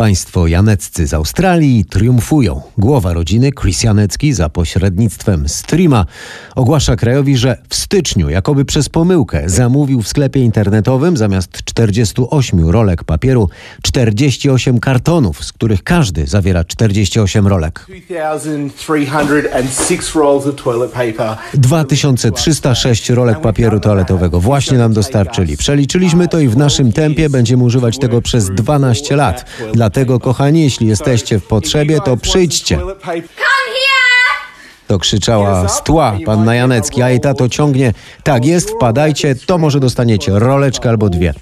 Państwo janeccy z Australii triumfują. Głowa rodziny, Chris Janecki, za pośrednictwem streama ogłasza krajowi, że w styczniu, jakoby przez pomyłkę, zamówił w sklepie internetowym zamiast 48 rolek papieru 48 kartonów, z których każdy zawiera 48 rolek. 2306 rolek papieru toaletowego właśnie nam dostarczyli. Przeliczyliśmy to i w naszym tempie będziemy używać tego przez 12 lat. Dlatego, kochani, jeśli jesteście w potrzebie, to przyjdźcie. To krzyczała z tła panna Janecki, a jej tato ciągnie. Tak jest, wpadajcie, to może dostaniecie roleczkę albo dwie.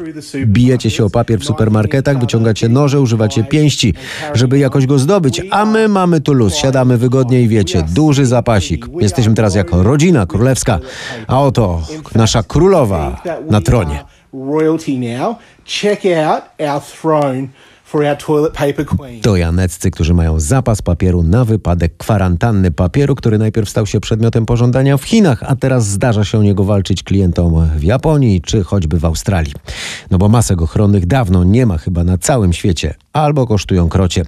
Bijecie się o papier w supermarketach, wyciągacie noże, używacie pięści, żeby jakoś go zdobyć, a my mamy tu luz, siadamy wygodnie i wiecie, duży zapasik. Jesteśmy teraz jako rodzina królewska, a oto nasza królowa na tronie. Royalty now. Check out our throne. To janeccy, którzy mają zapas papieru na wypadek kwarantanny papieru, który najpierw stał się przedmiotem pożądania w Chinach, a teraz zdarza się o niego walczyć klientom w Japonii czy choćby w Australii. No bo masek ochronnych dawno nie ma chyba na całym świecie, albo kosztują krocie.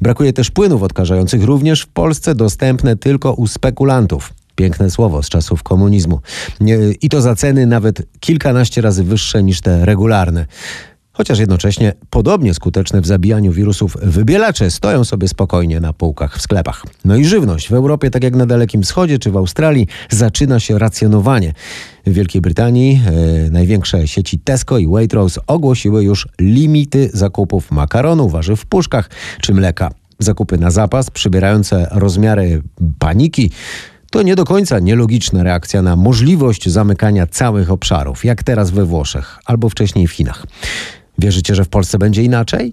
Brakuje też płynów odkażających również w Polsce dostępne tylko u spekulantów. Piękne słowo z czasów komunizmu. I to za ceny nawet kilkanaście razy wyższe niż te regularne chociaż jednocześnie podobnie skuteczne w zabijaniu wirusów wybielacze stoją sobie spokojnie na półkach w sklepach. No i żywność. W Europie, tak jak na Dalekim Wschodzie czy w Australii, zaczyna się racjonowanie. W Wielkiej Brytanii e, największe sieci Tesco i Waitrose ogłosiły już limity zakupów makaronu, warzyw w puszkach czy mleka. Zakupy na zapas, przybierające rozmiary paniki, to nie do końca nielogiczna reakcja na możliwość zamykania całych obszarów, jak teraz we Włoszech albo wcześniej w Chinach. Wierzycie, że w Polsce będzie inaczej?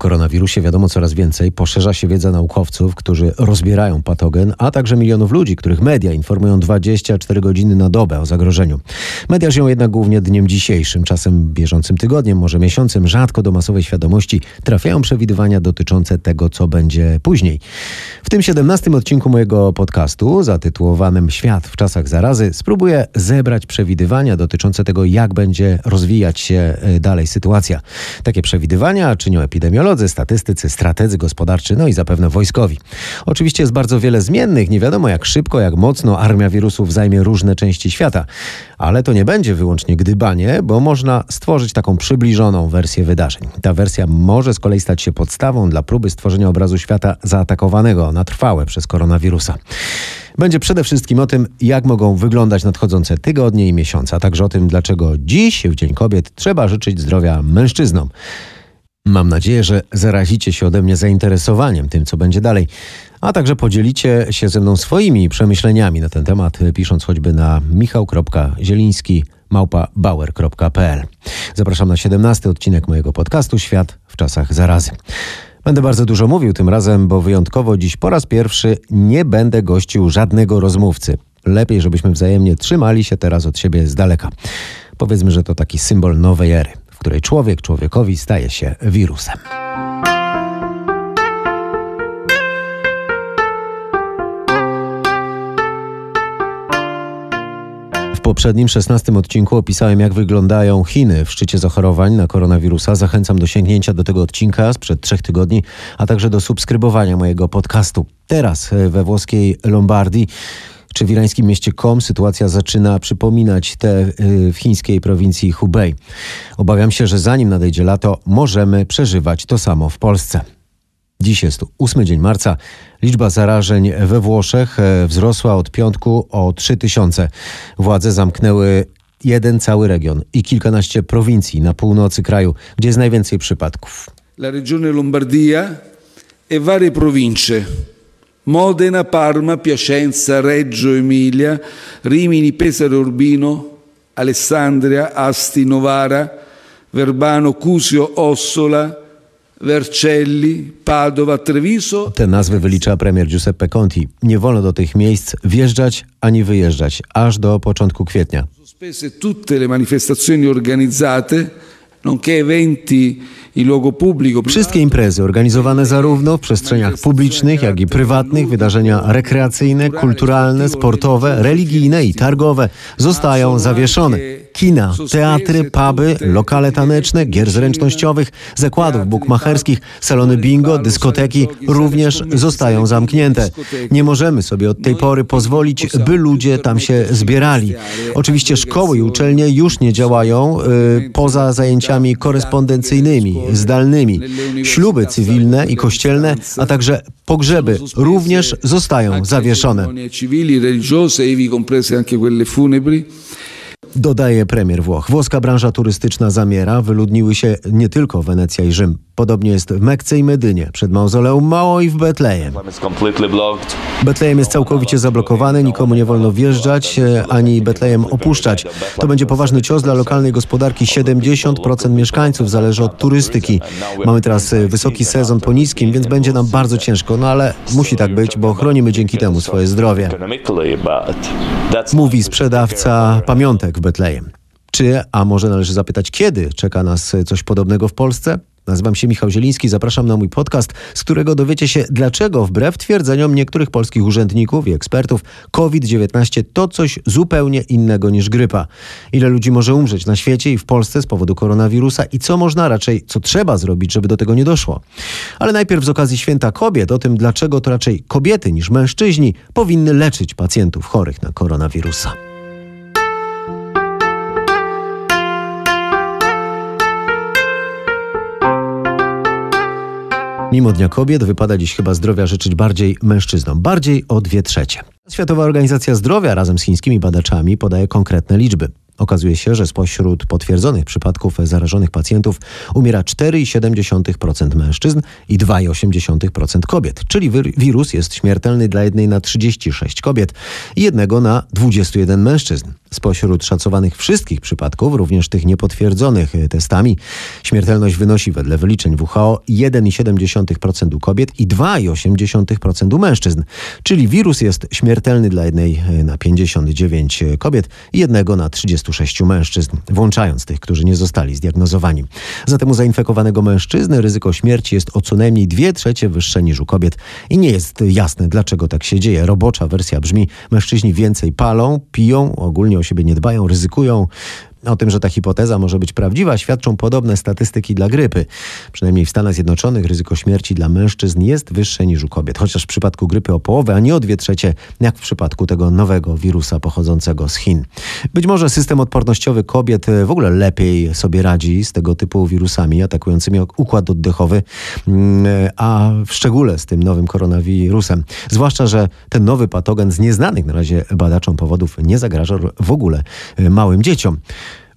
Koronawirusie wiadomo coraz więcej, poszerza się wiedza naukowców, którzy rozbierają patogen, a także milionów ludzi, których media informują 24 godziny na dobę o zagrożeniu. Media żyją jednak głównie dniem dzisiejszym, czasem bieżącym tygodniem, może miesiącem. Rzadko do masowej świadomości trafiają przewidywania dotyczące tego, co będzie później. W tym 17 odcinku mojego podcastu zatytułowanym Świat w czasach zarazy spróbuję zebrać przewidywania dotyczące tego, jak będzie rozwijać się e, dalej sytuacja. Takie przewidywania czynią epidemiolodzy, epidemiolodzy, statystycy, strategzy gospodarczy, no i zapewne wojskowi. Oczywiście jest bardzo wiele zmiennych, nie wiadomo jak szybko, jak mocno armia wirusów zajmie różne części świata. Ale to nie będzie wyłącznie gdybanie, bo można stworzyć taką przybliżoną wersję wydarzeń. Ta wersja może z kolei stać się podstawą dla próby stworzenia obrazu świata zaatakowanego na trwałe przez koronawirusa. Będzie przede wszystkim o tym, jak mogą wyglądać nadchodzące tygodnie i miesiące, a także o tym, dlaczego dziś, w Dzień Kobiet, trzeba życzyć zdrowia mężczyznom. Mam nadzieję, że zarazicie się ode mnie zainteresowaniem tym, co będzie dalej, a także podzielicie się ze mną swoimi przemyśleniami na ten temat, pisząc choćby na michał.zieliński małpa.bauer.pl. Zapraszam na 17 odcinek mojego podcastu Świat w czasach zarazy. Będę bardzo dużo mówił tym razem, bo wyjątkowo dziś po raz pierwszy nie będę gościł żadnego rozmówcy. Lepiej, żebyśmy wzajemnie trzymali się teraz od siebie z daleka. Powiedzmy, że to taki symbol nowej ery której człowiek człowiekowi staje się wirusem. W poprzednim 16 odcinku opisałem, jak wyglądają Chiny w szczycie zachorowań na koronawirusa. Zachęcam do sięgnięcia do tego odcinka sprzed trzech tygodni, a także do subskrybowania mojego podcastu. Teraz we włoskiej Lombardii czy w irańskim mieście Kom sytuacja zaczyna przypominać te y, w chińskiej prowincji Hubei. Obawiam się, że zanim nadejdzie lato, możemy przeżywać to samo w Polsce. Dziś jest 8 dzień marca. Liczba zarażeń we Włoszech e, wzrosła od piątku o 3000. Władze zamknęły jeden cały region i kilkanaście prowincji na północy kraju, gdzie jest najwięcej przypadków. La regione Lombardia e varie province Modena, Parma, Piacenza, Reggio Emilia, Rimini, Pesaro Urbino, Alessandria, Asti, Novara, Verbano, Cusio, Ossola, Vercelli, Padova, Treviso. Te nazwy wylicza premier Giuseppe Conti. Nie wolno do tych miejsc wjeżdżać ani wyjeżdżać, aż do początku kwietnia. Sospese tutte le manifestazioni organizzate Wszystkie imprezy organizowane zarówno w przestrzeniach publicznych, jak i prywatnych, wydarzenia rekreacyjne, kulturalne, sportowe, religijne i targowe zostają zawieszone. Kina, teatry, puby, lokale taneczne, gier zręcznościowych, zakładów bukmacherskich, salony bingo, dyskoteki również zostają zamknięte. Nie możemy sobie od tej pory pozwolić, by ludzie tam się zbierali. Oczywiście szkoły i uczelnie już nie działają y, poza zajęciami korespondencyjnymi, zdalnymi. Śluby cywilne i kościelne, a także pogrzeby również zostają zawieszone. Dodaje premier Włoch. Włoska branża turystyczna zamiera, wyludniły się nie tylko Wenecja i Rzym. Podobnie jest w Mekce i Medynie, przed mauzoleum Mało i w Betlejem. Betlejem jest całkowicie zablokowany, nikomu nie wolno wjeżdżać ani Betlejem opuszczać. To będzie poważny cios dla lokalnej gospodarki. 70% mieszkańców zależy od turystyki. Mamy teraz wysoki sezon po niskim, więc będzie nam bardzo ciężko, no ale musi tak być, bo chronimy dzięki temu swoje zdrowie. Mówi sprzedawca pamiątek w Betlejem. Czy, a może należy zapytać, kiedy czeka nas coś podobnego w Polsce? Nazywam się Michał Zieliński, zapraszam na mój podcast, z którego dowiecie się, dlaczego wbrew twierdzeniom niektórych polskich urzędników i ekspertów COVID-19 to coś zupełnie innego niż grypa. Ile ludzi może umrzeć na świecie i w Polsce z powodu koronawirusa i co można raczej, co trzeba zrobić, żeby do tego nie doszło. Ale najpierw z okazji Święta Kobiet o tym, dlaczego to raczej kobiety niż mężczyźni powinny leczyć pacjentów chorych na koronawirusa. Mimo Dnia Kobiet wypada dziś chyba zdrowia życzyć bardziej mężczyznom, bardziej o dwie trzecie. Światowa Organizacja Zdrowia razem z chińskimi badaczami podaje konkretne liczby. Okazuje się, że spośród potwierdzonych przypadków zarażonych pacjentów umiera 4,7% mężczyzn i 2,8% kobiet, czyli wir- wirus jest śmiertelny dla jednej na 36 kobiet i jednego na 21 mężczyzn. Spośród szacowanych wszystkich przypadków, również tych niepotwierdzonych testami, śmiertelność wynosi wedle wyliczeń WHO 1,7% u kobiet i 2,8% u mężczyzn. Czyli wirus jest śmiertelny dla jednej na 59 kobiet i jednego na 36 mężczyzn, włączając tych, którzy nie zostali zdiagnozowani. Zatem u zainfekowanego mężczyzny ryzyko śmierci jest o co najmniej 2 trzecie wyższe niż u kobiet i nie jest jasne, dlaczego tak się dzieje. Robocza wersja brzmi: mężczyźni więcej palą, piją, ogólnie o siebie nie dbają, ryzykują. O tym, że ta hipoteza może być prawdziwa, świadczą podobne statystyki dla grypy. Przynajmniej w Stanach Zjednoczonych ryzyko śmierci dla mężczyzn jest wyższe niż u kobiet, chociaż w przypadku grypy o połowę, a nie o dwie trzecie, jak w przypadku tego nowego wirusa pochodzącego z Chin. Być może system odpornościowy kobiet e, w ogóle lepiej sobie radzi z tego typu wirusami atakującymi układ oddechowy, mm, e, a w szczególe z tym nowym koronawirusem. Zwłaszcza, że ten nowy patogen z nieznanych na razie badaczom powodów nie zagraża w ogóle e, małym dzieciom.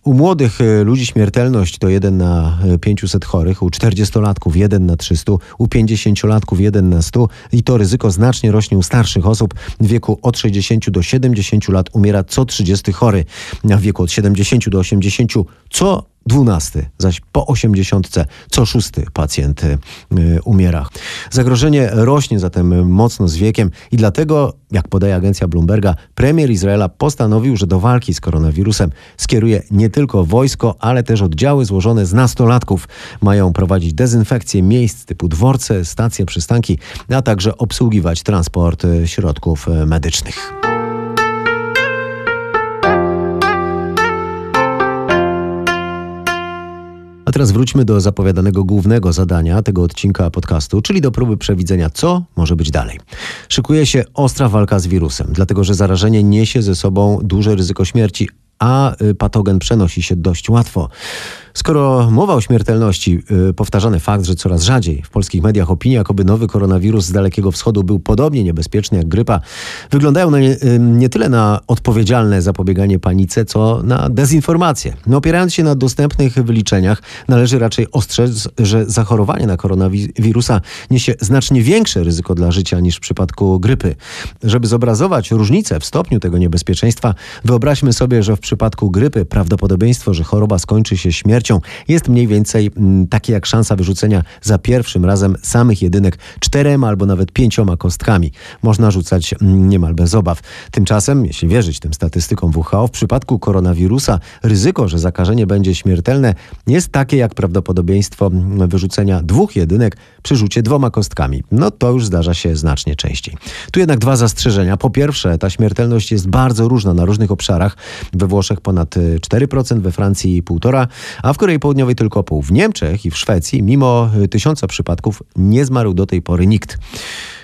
U młodych e, ludzi śmiertelność to 1 na e, 500 chorych, u 40-latków 1 na 300, u 50-latków 1 na 100 i to ryzyko znacznie rośnie u starszych osób. W wieku od 60 do 70 lat umiera co 30 chory, a w wieku od 70 do 80 co 12, zaś po 80 co szósty pacjent y, umiera. Zagrożenie rośnie zatem mocno z wiekiem i dlatego, jak podaje agencja Bloomberga, premier Izraela postanowił, że do walki z koronawirusem skieruje nie tylko wojsko, ale też oddziały złożone z nastolatków. Mają prowadzić dezynfekcję miejsc typu dworce, stacje, przystanki, a także obsługiwać transport y, środków y, medycznych. Teraz wróćmy do zapowiadanego głównego zadania tego odcinka podcastu, czyli do próby przewidzenia, co może być dalej. Szykuje się ostra walka z wirusem, dlatego że zarażenie niesie ze sobą duże ryzyko śmierci, a y, patogen przenosi się dość łatwo. Skoro mowa o śmiertelności, yy, powtarzany fakt, że coraz rzadziej w polskich mediach opinia, jakoby nowy koronawirus z Dalekiego Wschodu był podobnie niebezpieczny jak grypa, wyglądają nie, yy, nie tyle na odpowiedzialne zapobieganie panice, co na dezinformację. No, opierając się na dostępnych wyliczeniach, należy raczej ostrzec, że zachorowanie na koronawirusa niesie znacznie większe ryzyko dla życia niż w przypadku grypy. Żeby zobrazować różnicę w stopniu tego niebezpieczeństwa, wyobraźmy sobie, że w przypadku grypy prawdopodobieństwo, że choroba skończy się śmiercią jest mniej więcej mm, takie jak szansa wyrzucenia za pierwszym razem samych jedynek czterema albo nawet pięcioma kostkami. Można rzucać mm, niemal bez obaw. Tymczasem, jeśli wierzyć tym statystykom WHO, w przypadku koronawirusa ryzyko, że zakażenie będzie śmiertelne jest takie jak prawdopodobieństwo mm, wyrzucenia dwóch jedynek przy rzucie dwoma kostkami. No to już zdarza się znacznie częściej. Tu jednak dwa zastrzeżenia. Po pierwsze, ta śmiertelność jest bardzo różna na różnych obszarach. We Włoszech ponad 4%, we Francji 1,5%, a w Korei Południowej tylko pół. W Niemczech i w Szwecji, mimo tysiąca przypadków, nie zmarł do tej pory nikt.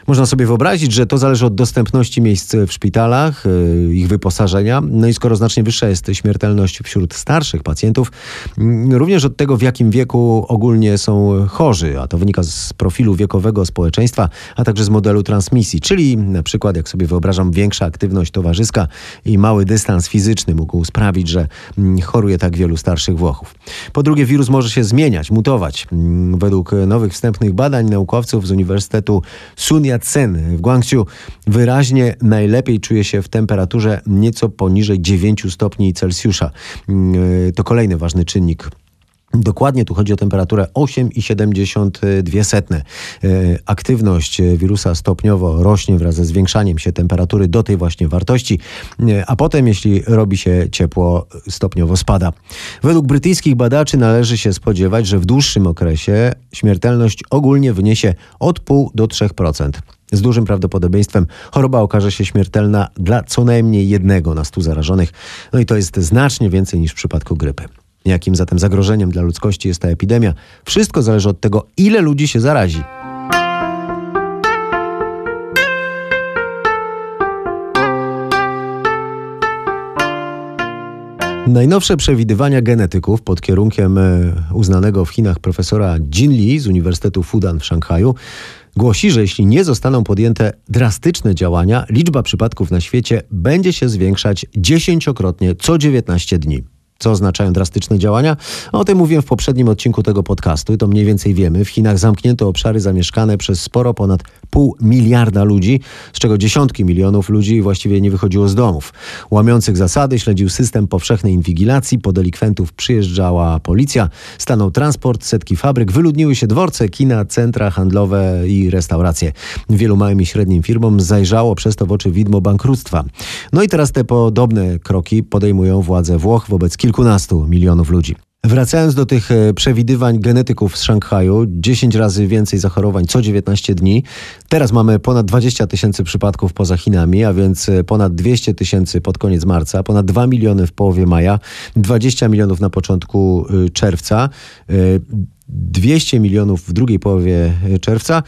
Można sobie wyobrazić, że to zależy od dostępności miejsc w szpitalach, y, ich wyposażenia. No i skoro znacznie wyższa jest śmiertelność wśród starszych pacjentów, mm, również od tego, w jakim wieku ogólnie są chorzy, a to wynika z profilu wiekowego społeczeństwa, a także z modelu transmisji, czyli na przykład, jak sobie wyobrażam, większa aktywność towarzyska i mały dystans fizyczny mógł sprawić, że mm, choruje tak wielu starszych Włochów. Po drugie, wirus może się zmieniać, mutować. Mm, według nowych wstępnych badań naukowców z Uniwersytetu Sun Yat-sen w Guangzhou wyraźnie najlepiej czuje się w temperaturze nieco poniżej 9 stopni Celsjusza. Mm, to kolejny ważny czynnik Dokładnie tu chodzi o temperaturę 8,72. E, aktywność wirusa stopniowo rośnie wraz ze zwiększaniem się temperatury do tej właśnie wartości, e, a potem, jeśli robi się ciepło, stopniowo spada. Według brytyjskich badaczy należy się spodziewać, że w dłuższym okresie śmiertelność ogólnie wyniesie od 0,5 do 3%. Z dużym prawdopodobieństwem choroba okaże się śmiertelna dla co najmniej jednego na stu zarażonych. No i to jest znacznie więcej niż w przypadku grypy. Jakim zatem zagrożeniem dla ludzkości jest ta epidemia? Wszystko zależy od tego, ile ludzi się zarazi. Najnowsze przewidywania genetyków pod kierunkiem e, uznanego w Chinach profesora Jin Li z Uniwersytetu Fudan w Szanghaju głosi, że jeśli nie zostaną podjęte drastyczne działania, liczba przypadków na świecie będzie się zwiększać dziesięciokrotnie co 19 dni. Co oznaczają drastyczne działania? O tym mówiłem w poprzednim odcinku tego podcastu i to mniej więcej wiemy. W Chinach zamknięto obszary zamieszkane przez sporo ponad pół miliarda ludzi, z czego dziesiątki milionów ludzi właściwie nie wychodziło z domów. Łamiących zasady śledził system powszechnej inwigilacji, po delikwentów przyjeżdżała policja, stanął transport, setki fabryk, wyludniły się dworce, kina, centra handlowe i restauracje. Wielu małym i średnim firmom zajrzało przez to w oczy widmo bankructwa. No i teraz te podobne kroki podejmują władze Włoch wobec kilku kilkunastu milionów ludzi. Wracając do tych e, przewidywań genetyków z Szanghaju, 10 razy więcej zachorowań co 19 dni. Teraz mamy ponad 20 tysięcy przypadków poza Chinami, a więc e, ponad 200 tysięcy pod koniec marca, ponad 2 miliony w połowie maja, 20 milionów na początku e, czerwca, 200 milionów w drugiej połowie czerwca,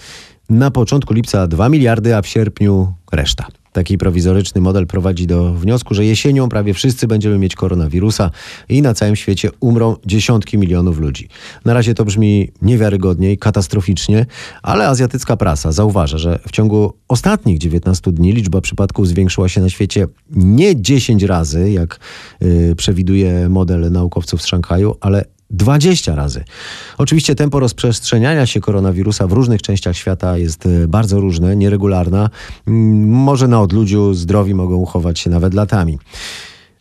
na początku lipca 2 miliardy, a w sierpniu reszta. Taki prowizoryczny model prowadzi do wniosku, że jesienią prawie wszyscy będziemy mieć koronawirusa i na całym świecie umrą dziesiątki milionów ludzi. Na razie to brzmi niewiarygodnie i katastroficznie, ale azjatycka prasa zauważa, że w ciągu ostatnich 19 dni liczba przypadków zwiększyła się na świecie nie 10 razy, jak yy, przewiduje model naukowców z Szanghaju, ale 20 razy. Oczywiście tempo rozprzestrzeniania się koronawirusa w różnych częściach świata jest e, bardzo różne, nieregularna. Mm, może na odludziu zdrowi mogą uchować się nawet latami.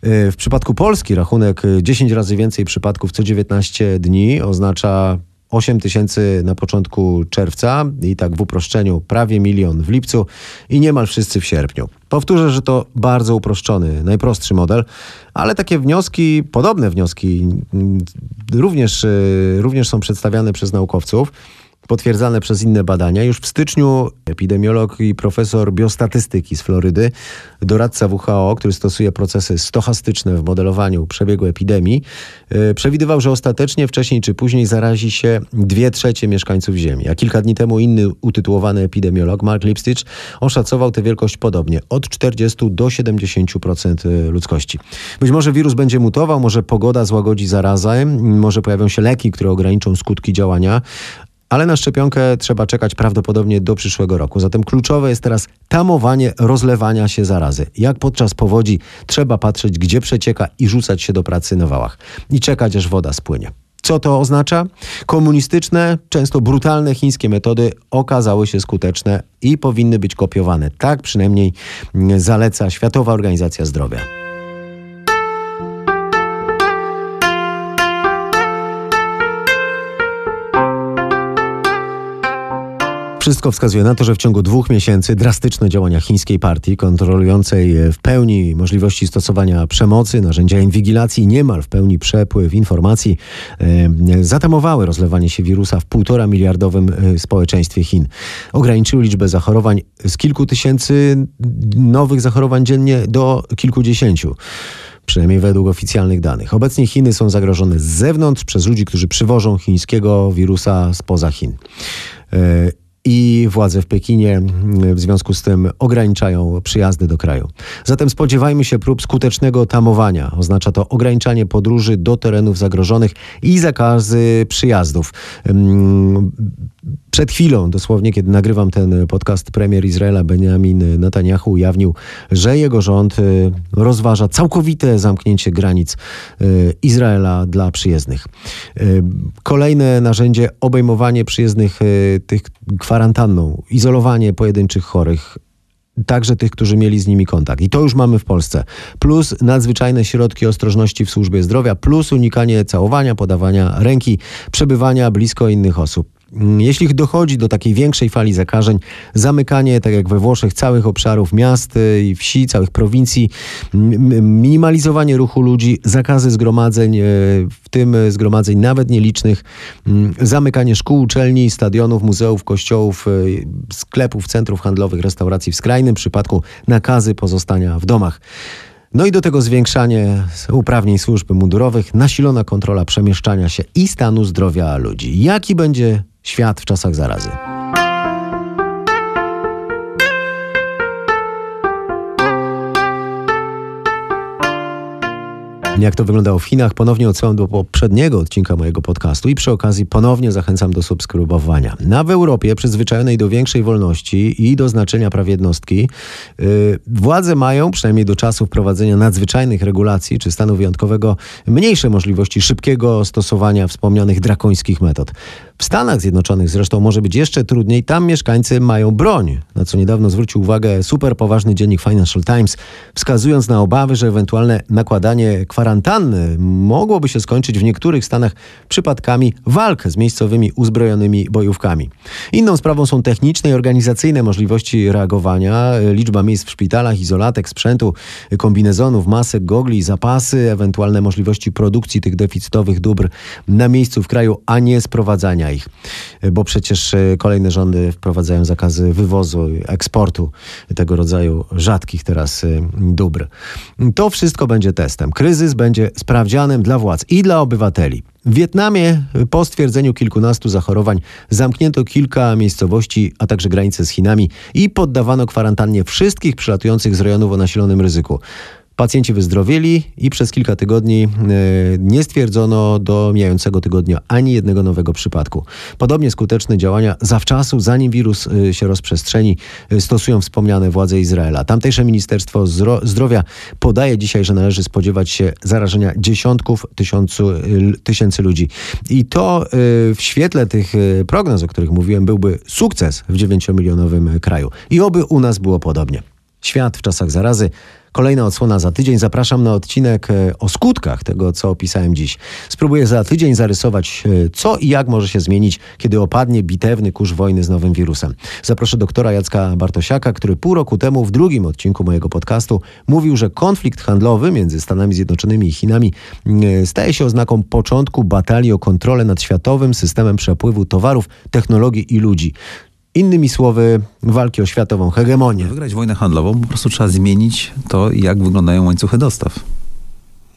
E, w przypadku Polski rachunek 10 e, razy więcej przypadków co 19 dni oznacza 8 tysięcy na początku czerwca i tak w uproszczeniu prawie milion w lipcu i niemal wszyscy w sierpniu. Powtórzę, że to bardzo uproszczony, najprostszy model, ale takie wnioski, podobne wnioski mm, również, y, również są przedstawiane przez naukowców potwierdzane przez inne badania. Już w styczniu epidemiolog i profesor biostatystyki z Florydy, doradca WHO, który stosuje procesy stochastyczne w modelowaniu przebiegu epidemii, e, przewidywał, że ostatecznie wcześniej czy później zarazi się dwie trzecie mieszkańców Ziemi. A kilka dni temu inny utytułowany epidemiolog, Mark Lipstitch, oszacował tę wielkość podobnie, od 40 do 70% ludzkości. Być może wirus będzie mutował, może pogoda złagodzi zarazę, może pojawią się leki, które ograniczą skutki działania, ale na szczepionkę trzeba czekać prawdopodobnie do przyszłego roku. Zatem kluczowe jest teraz tamowanie rozlewania się zarazy. Jak podczas powodzi trzeba patrzeć, gdzie przecieka i rzucać się do pracy na wałach. I czekać, aż woda spłynie. Co to oznacza? Komunistyczne, często brutalne chińskie metody okazały się skuteczne i powinny być kopiowane. Tak przynajmniej zaleca Światowa Organizacja Zdrowia. Wszystko wskazuje na to, że w ciągu dwóch miesięcy drastyczne działania chińskiej partii, kontrolującej w pełni możliwości stosowania przemocy, narzędzia inwigilacji, niemal w pełni przepływ informacji, e, zatamowały rozlewanie się wirusa w półtora miliardowym e, społeczeństwie Chin. Ograniczyły liczbę zachorowań z kilku tysięcy nowych zachorowań dziennie do kilkudziesięciu przynajmniej według oficjalnych danych. Obecnie Chiny są zagrożone z zewnątrz przez ludzi, którzy przywożą chińskiego wirusa spoza Chin. I władze w Pekinie mm, w związku z tym ograniczają przyjazdy do kraju. Zatem spodziewajmy się prób skutecznego tamowania. Oznacza to ograniczanie podróży do terenów zagrożonych i zakazy przyjazdów. Przed chwilą, dosłownie, kiedy nagrywam ten podcast, premier Izraela Benjamin Netanyahu ujawnił, że jego rząd y, rozważa całkowite zamknięcie granic y, Izraela dla przyjezdnych. Kolejne narzędzie obejmowanie przyjezdnych tych kwarantanną, izolowanie pojedynczych chorych, także tych, którzy mieli z nimi kontakt. I to już mamy w Polsce. Plus nadzwyczajne środki ostrożności w służbie zdrowia, plus unikanie całowania, podawania ręki, przebywania blisko innych osób. Jeśli dochodzi do takiej większej fali zakażeń, zamykanie, tak jak we Włoszech, całych obszarów miast i wsi, całych prowincji, minimalizowanie ruchu ludzi, zakazy zgromadzeń, y, w tym zgromadzeń nawet nielicznych, zamykanie szkół, uczelni, stadionów, muzeów, kościołów, y, sklepów, centrów handlowych, restauracji, w skrajnym przypadku nakazy pozostania w domach. No i do tego zwiększanie uprawnień służb mundurowych, nasilona kontrola przemieszczania się i stanu zdrowia ludzi. Jaki będzie Świat w czasach zarazy. Jak to wyglądało w Chinach, ponownie odsyłam do poprzedniego odcinka mojego podcastu i przy okazji ponownie zachęcam do subskrybowania. Na w Europie, przyzwyczajonej do większej wolności i do znaczenia praw jednostki, yy, władze mają, przynajmniej do czasu wprowadzenia nadzwyczajnych regulacji czy stanu wyjątkowego, mniejsze możliwości szybkiego stosowania wspomnianych drakońskich metod. W Stanach Zjednoczonych zresztą może być jeszcze trudniej, tam mieszkańcy mają broń, na co niedawno zwrócił uwagę super poważny dziennik Financial Times, wskazując na obawy, że ewentualne nakładanie kwarantanny mogłoby się skończyć w niektórych stanach przypadkami walk z miejscowymi uzbrojonymi bojówkami. Inną sprawą są techniczne i organizacyjne możliwości reagowania, liczba miejsc w szpitalach, izolatek, sprzętu, kombinezonów, masek, gogli, zapasy, ewentualne możliwości produkcji tych deficytowych dóbr na miejscu w kraju, a nie sprowadzania ich, bo przecież e, kolejne rządy wprowadzają zakazy wywozu, eksportu tego rodzaju rzadkich teraz e, dóbr. To wszystko będzie testem. Kryzys będzie sprawdzianem dla władz i dla obywateli. W Wietnamie po stwierdzeniu kilkunastu zachorowań zamknięto kilka miejscowości, a także granice z Chinami i poddawano kwarantannie wszystkich przylatujących z rejonów o nasilonym ryzyku. Pacjenci wyzdrowieli i przez kilka tygodni e, nie stwierdzono do mijającego tygodnia ani jednego nowego przypadku. Podobnie skuteczne działania zawczasu, zanim wirus e, się rozprzestrzeni, e, stosują wspomniane władze Izraela. Tamtejsze Ministerstwo Zdrowia podaje dzisiaj, że należy spodziewać się zarażenia dziesiątków tysiącu, tysięcy ludzi. I to w świetle tych prognoz, o których mówiłem, byłby sukces w 9-milionowym kraju. I oby u nas było podobnie. Świat w czasach zarazy. Kolejna odsłona za tydzień. Zapraszam na odcinek e, o skutkach tego, co opisałem dziś. Spróbuję za tydzień zarysować, e, co i jak może się zmienić, kiedy opadnie bitewny kurz wojny z nowym wirusem. Zaproszę doktora Jacka Bartosiaka, który pół roku temu w drugim odcinku mojego podcastu mówił, że konflikt handlowy między Stanami Zjednoczonymi i Chinami e, staje się oznaką początku batalii o kontrolę nad światowym systemem przepływu towarów, technologii i ludzi. Innymi słowy, walki o światową hegemonię. Wygrać wojnę handlową po prostu trzeba zmienić to, jak wyglądają łańcuchy dostaw.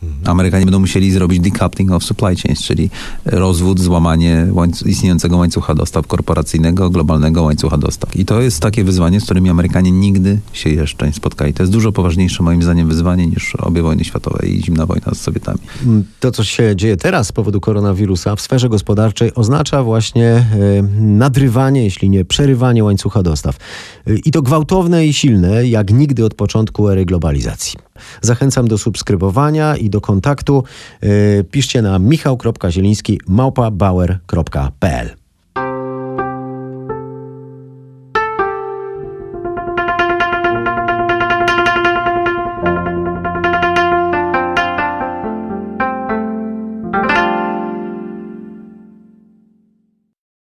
Mhm. Amerykanie będą musieli zrobić decoupling of supply chains, czyli rozwód, złamanie istniejącego łańcucha dostaw korporacyjnego, globalnego łańcucha dostaw. I to jest takie wyzwanie, z którymi Amerykanie nigdy się jeszcze nie spotkali. To jest dużo poważniejsze moim zdaniem wyzwanie niż obie wojny światowe i zimna wojna z Sowietami. Mm, to, co się dzieje teraz z powodu koronawirusa w sferze gospodarczej oznacza właśnie e, nadrywanie, jeśli nie przerywanie łańcucha dostaw. E, I to gwałtowne i silne, jak nigdy od początku ery globalizacji. Zachęcam do subskrybowania i do kontaktu. E, piszcie na michał.zieliński małpa